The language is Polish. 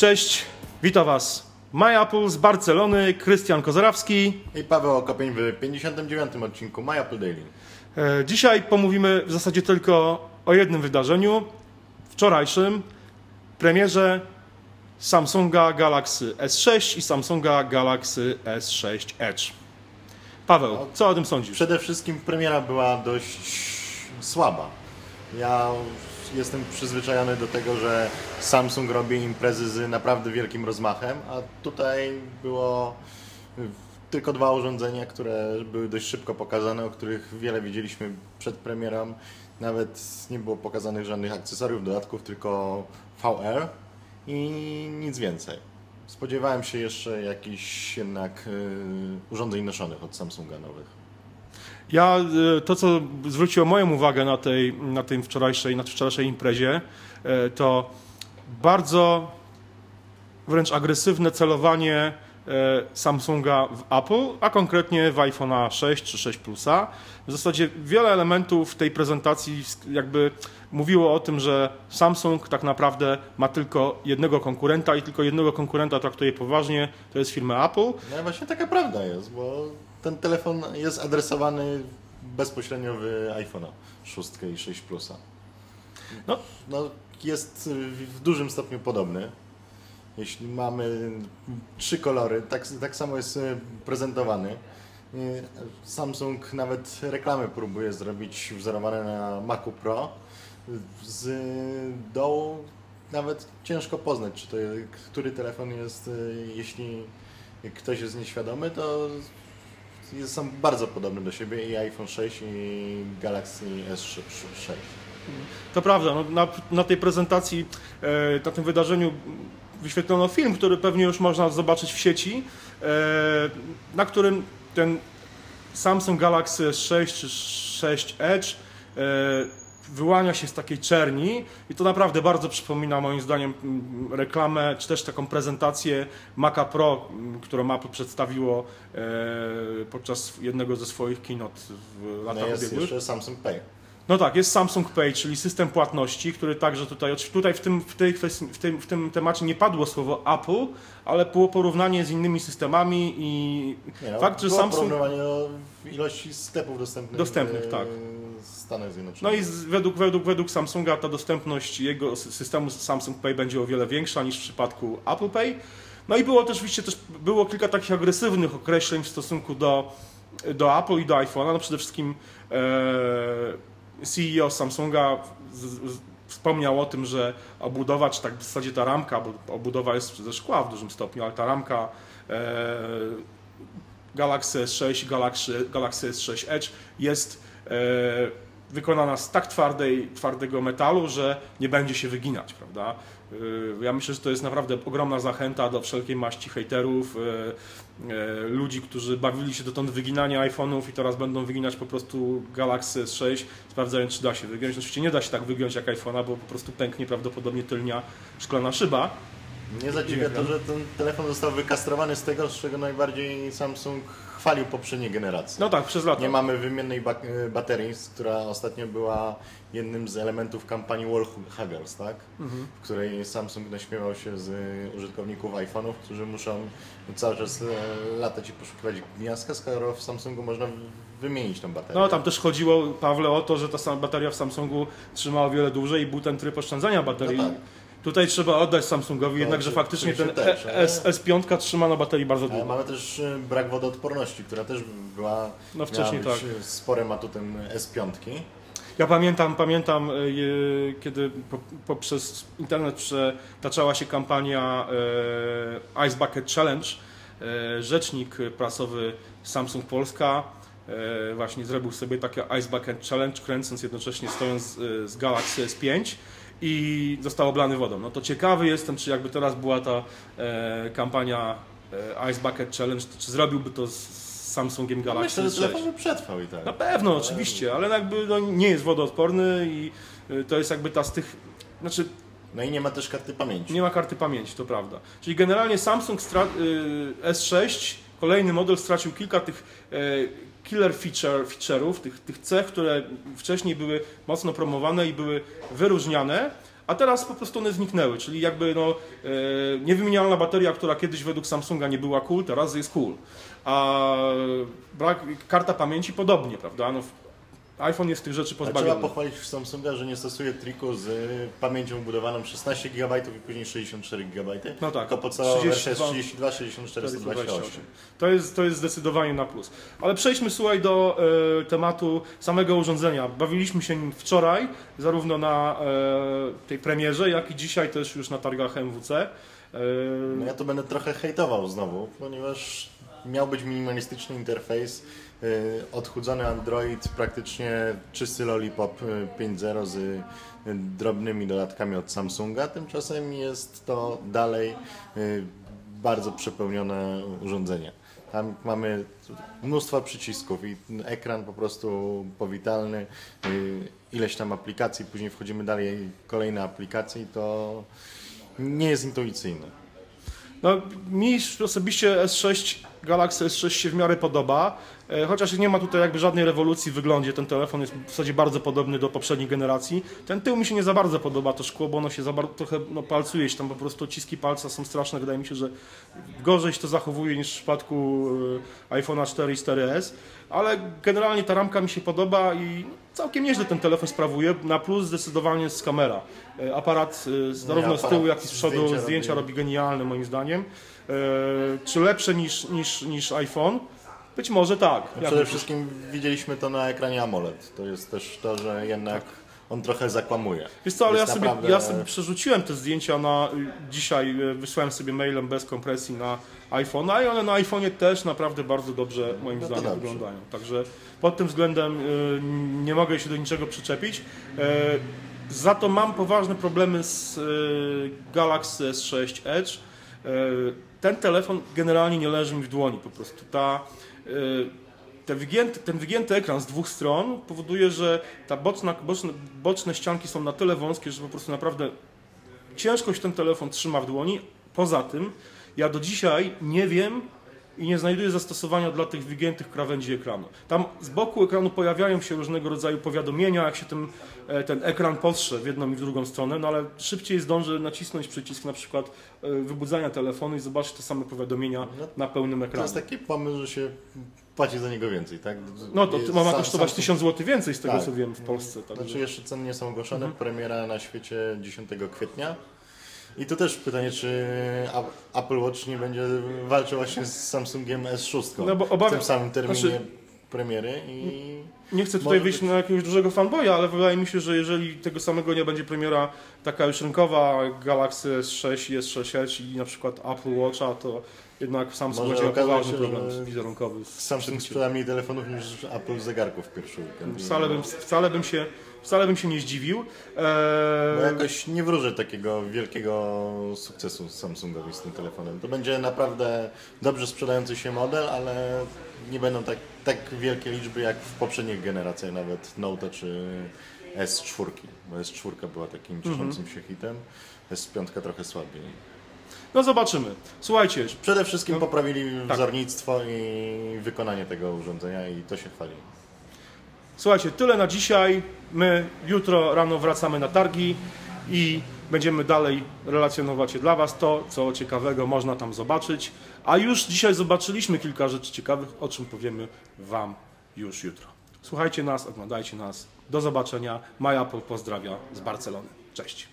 Cześć, witam Was MyApple z Barcelony, Krystian Kozarawski. I Paweł Okopień w 59. odcinku My Apple Daily. E, Dzisiaj pomówimy w zasadzie tylko o jednym wydarzeniu, wczorajszym, premierze Samsunga Galaxy S6 i Samsunga Galaxy S6 Edge. Paweł, co o tym sądzisz? Przede wszystkim premiera była dość słaba. Ja jestem przyzwyczajony do tego, że Samsung robi imprezy z naprawdę wielkim rozmachem, a tutaj było tylko dwa urządzenia, które były dość szybko pokazane, o których wiele widzieliśmy przed premierą. Nawet nie było pokazanych żadnych akcesoriów, dodatków, tylko VR i nic więcej. Spodziewałem się jeszcze jakichś jednak y, urządzeń noszonych od Samsunga nowych. Ja e, to, co zwróciło moją uwagę na tej, na tej wczorajszej, na wczorajszej imprezie, e, to bardzo wręcz agresywne celowanie Samsunga w Apple, a konkretnie w iPhone'a 6 czy 6 Plusa. W zasadzie wiele elementów tej prezentacji jakby mówiło o tym, że Samsung tak naprawdę ma tylko jednego konkurenta i tylko jednego konkurenta traktuje poważnie, to jest firma Apple. No właśnie taka prawda jest, bo ten telefon jest adresowany bezpośrednio w iPhone'a 6 i 6 Plusa. No. no, jest w dużym stopniu podobny. Jeśli mamy trzy kolory, tak, tak samo jest prezentowany. Samsung nawet reklamy próbuje zrobić wzorowane na Macu Pro. Z dołu nawet ciężko poznać, czy to, który telefon jest, jeśli ktoś jest nieświadomy, to są bardzo podobne do siebie i iPhone 6 i Galaxy S6. To prawda, no, na, na, tej prezentacji, e, na tym wydarzeniu wyświetlono film, który pewnie już można zobaczyć w sieci, e, na którym ten Samsung Galaxy S6 czy 6 Edge e, wyłania się z takiej czerni i to naprawdę bardzo przypomina moim zdaniem reklamę, czy też taką prezentację Maca Pro, którą Apple przedstawiło e, podczas jednego ze swoich keynote w latach no jest ubiegłych. jeszcze Samsung Pay. No tak, jest Samsung Pay, czyli system płatności, który także tutaj, tutaj w, tym, w, tej kwestii, w, tym, w tym temacie nie padło słowo Apple, ale było porównanie z innymi systemami i nie, no, fakt, że było Samsung... porównanie o ilości sklepów dostępnych, Dostępnych, w tak. Stanach Zjednoczonych. No i z, według, według, według Samsunga ta dostępność jego systemu Samsung Pay będzie o wiele większa niż w przypadku Apple Pay. No i było też, oczywiście też było kilka takich agresywnych określeń w stosunku do, do Apple i do iPhone'a. No przede wszystkim e, CEO Samsunga z, z, wspomniał o tym, że obudowa, tak w zasadzie ta ramka, bo obudowa jest ze szkła w dużym stopniu, ale ta ramka e, Galaxy S6 Galaxy, Galaxy S6 Edge jest e, wykonana z tak twardej, twardego metalu, że nie będzie się wyginać, prawda? Ja myślę, że to jest naprawdę ogromna zachęta do wszelkiej maści hejterów, ludzi, którzy bawili się dotąd wyginania iPhone'ów i teraz będą wyginać po prostu Galaxy S6, sprawdzając, czy da się wygiąć. Oczywiście nie da się tak wygiąć jak iPhone'a, bo po prostu pęknie prawdopodobnie tylnia szklana szyba. Nie zadziwia to, że ten telefon został wykastrowany z tego, z czego najbardziej Samsung chwalił poprzedniej generacji. No tak, przez lata. Nie mamy wymiennej ba baterii, która ostatnio była jednym z elementów kampanii Wall Huggers, tak? Mhm. w której Samsung naśmiewał się z użytkowników iPhone'ów, którzy muszą cały czas e, latać i poszukiwać gniazdka, skoro w Samsungu można wymienić tą baterię. No tam też chodziło, Pawle, o to, że ta bateria w Samsungu trzymała wiele dłużej i był ten tryb oszczędzania baterii. No tak. Tutaj trzeba oddać Samsungowi, no, jednak, że faktycznie ten też, S, S5 trzyma na baterii bardzo długo. Mamy też e, brak wodoodporności, która też była no, wcześniej tak. sporym atutem S5. Ja pamiętam, pamiętam e, kiedy poprzez internet przetaczała się kampania e, Ice Bucket Challenge. Rzecznik prasowy Samsung Polska właśnie zrobił sobie takie Ice Bucket Challenge, kręcąc jednocześnie stojąc z Galaxy S5 i został oblany wodą. No to ciekawy jestem, czy jakby teraz była ta e, kampania e, Ice Bucket Challenge, czy zrobiłby to z Samsungiem Galaxy Myślę, że telefon przetrwał i tak. Na pewno, oczywiście, ale jakby no, nie jest wodoodporny i e, to jest jakby ta z tych, znaczy no i nie ma też karty pamięci. Nie ma karty pamięci, to prawda. Czyli generalnie Samsung e, S6, kolejny model stracił kilka tych e, killer feature, feature'ów, tych, tych cech, które wcześniej były mocno promowane i były wyróżniane, a teraz po prostu one zniknęły, czyli jakby no, e, niewymienialna bateria, która kiedyś według Samsunga nie była cool, teraz jest cool. A brak, karta pamięci podobnie, prawda? No, iPhone jest tych rzeczy A trzeba pozbawiony. pochwalić Samsunga, że nie stosuje triku z y, pamięcią budowaną 16 GB i później 64 GB. No tak, Tylko wersja jest 32, 32, 64, 128. To jest, to jest zdecydowanie na plus. Ale przejdźmy słuchaj do e, tematu samego urządzenia. Bawiliśmy się nim wczoraj, zarówno na e, tej premierze, jak i dzisiaj też już na targach MWC. E, No ja to będę trochę hejtował znowu, ponieważ miał być minimalistyczny interfejs, y, odchudzony Android, praktycznie czysty Lollipop y, 5.0 z y, drobnymi dodatkami od Samsunga. Tymczasem jest to dalej y, bardzo przepełnione urządzenie. Tam mamy mnóstwo przycisków i ekran po prostu powitalny, y, ileś tam aplikacji, później wchodzimy dalej, kolejne aplikacje i to nie jest intuicyjne. No, mi osobiście S6, Galaxy S6 się w miarę podoba, e, chociaż nie ma tutaj jakby żadnej rewolucji w wyglądzie. Ten telefon jest w zasadzie bardzo podobny do poprzedniej generacji. Ten tył mi się nie za bardzo podoba, to szkło, bo ono się za bardzo, trochę no, palcuje się tam po prostu odciski palca są straszne. Wydaje mi się, że gorzej się to zachowuje niż w przypadku e, iPhone'a 4 i 4S. Ale generalnie ta ramka mi się podoba i całkiem nieźle ten telefon sprawuje. Na plus zdecydowanie jest kamera. E, Aparat zarówno z tyłu, jak i z przodu zdjęcia robi genialne moim zdaniem. E, czy lepsze niż, niż, niż iPhone? Być może tak. Jak Przede wszystkim widzieliśmy to na ekranie AMOLED. To jest też to, że jednak on trochę zakłamuje. Wiesz co, ale ja sobie, naprawdę- ja sobie przerzuciłem te zdjęcia na y, dzisiaj, y, wysłałem sobie mailem bez kompresji na iPhone'a i one na iPhone'ie też naprawdę bardzo dobrze moim No zdaniem dobrze. wyglądają. Także pod tym względem y, nie mogę się do niczego przyczepić. E, Za to mam poważne problemy z Galaxy S6 Edge. E, Ten telefon generalnie nie leży mi w dłoni po prostu. Ta, y, te wygięty, ten wygięty ekran z dwóch stron powoduje, że ta boczna, boczne, boczne ścianki są na tyle wąskie, że po prostu naprawdę ciężko się ten telefon trzyma w dłoni. Poza tym, ja do dzisiaj nie wiem i nie znajduję zastosowania dla tych wygiętych krawędzi ekranu. Tam z boku ekranu pojawiają się różnego rodzaju powiadomienia, jak się ten, ten ekran postrze w jedną i w drugą stronę, no ale szybciej zdążę nacisnąć przycisk na przykład e, wybudzania telefonu i zobaczyć te same powiadomienia No, na pełnym To ekranie. jest taki pomysł, że się płaci za niego więcej, tak? No to Jest ma sam- kosztować sam- 1000 zł więcej z tego Tak. co wiem w Polsce. Także. Znaczy jeszcze ceny nie są ogłoszone, Mhm. premiera na świecie 10 kwietnia. I tu też pytanie, czy Apple Watch nie będzie walczył właśnie z Samsungiem S6 No bo w obawiam- tym samym terminie znaczy- premiery i Nie chcę tutaj wyjść na jakiegoś dużego fanboya, ale wydaje mi się, że jeżeli tego samego nie będzie premiera taka już rynkowa Galaxy S6 i S6 Edge i na przykład Apple Watcha, to jednak Samsung Może będzie miał poważny problem że wizerunkowy. Samsung sprzeda mniej telefonów niż Apple zegarków w pierwszy weekend. Wcale bym, wcale bym się wcale bym się nie zdziwił. Bo Eee, jakoś nie wróżę takiego wielkiego sukcesu Samsungowi z tym telefonem. To będzie naprawdę dobrze sprzedający się model, ale nie będą tak, tak wielkie liczby jak w poprzednich generacjach, nawet Note czy S4. Bo S4 była takim cieszącym się hitem, S5 trochę słabiej. no zobaczymy. Słuchajcie, Przede wszystkim No. poprawili Tak. wzornictwo i wykonanie tego urządzenia i to się chwali. Słuchajcie, tyle na dzisiaj. My jutro rano wracamy na targi i będziemy dalej relacjonować dla Was to, co ciekawego można tam zobaczyć. A już dzisiaj zobaczyliśmy kilka rzeczy ciekawych, o czym powiemy Wam już jutro. Słuchajcie nas, oglądajcie nas. Do zobaczenia. Maja pozdrawia z Barcelony. Cześć.